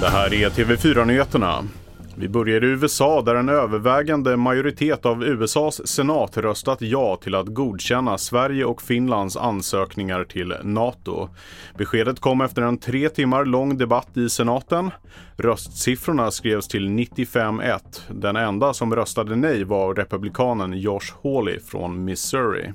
Det här är TV4-nyheterna. Vi börjar i USA där en övervägande majoritet av USAs senat röstat ja till att godkänna Sverige och Finlands ansökningar till NATO. Beskedet kom efter en tre timmar lång debatt i senaten. Röstsiffrorna skrevs till 95-1. Den enda som röstade nej var republikanen Josh Hawley från Missouri.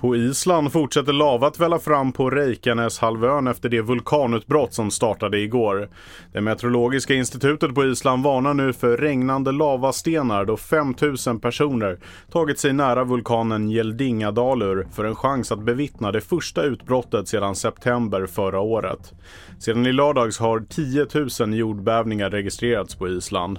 På Island fortsätter lava att välla fram på Reykjaneshalvön efter det vulkanutbrott som startade igår. Det meteorologiska institutet på Island varnar nu för regnande lavastenar då 5000 personer tagit sig nära vulkanen Gjeldingadalur för en chans att bevittna det första utbrottet sedan september förra året. Sedan i lördags har 10 000 jordbävningar registrerats på Island.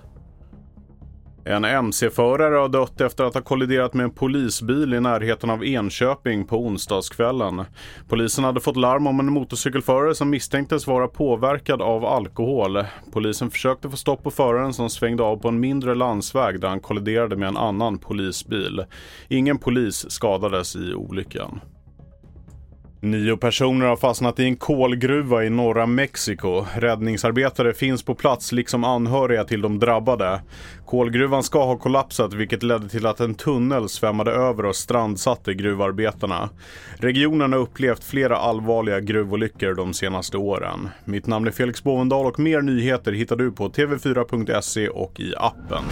En mc-förare har dött efter att ha kolliderat med en polisbil i närheten av Enköping på onsdagskvällen. Polisen hade fått larm om en motorcykelförare som misstänktes vara påverkad av alkohol. Polisen försökte få stopp på föraren som svängde av på en mindre landsväg där han kolliderade med en annan polisbil. Ingen polis skadades i olyckan. Nio personer har fastnat i en kolgruva i norra Mexiko. Räddningsarbetare finns på plats liksom anhöriga till de drabbade. Kolgruvan ska ha kollapsat vilket ledde till att en tunnel svämmade över och strandsatte gruvarbetarna. Regionen har upplevt flera allvarliga gruvolyckor de senaste åren. Mitt namn är Felix Bovendal och mer nyheter hittar du på tv4.se och i appen.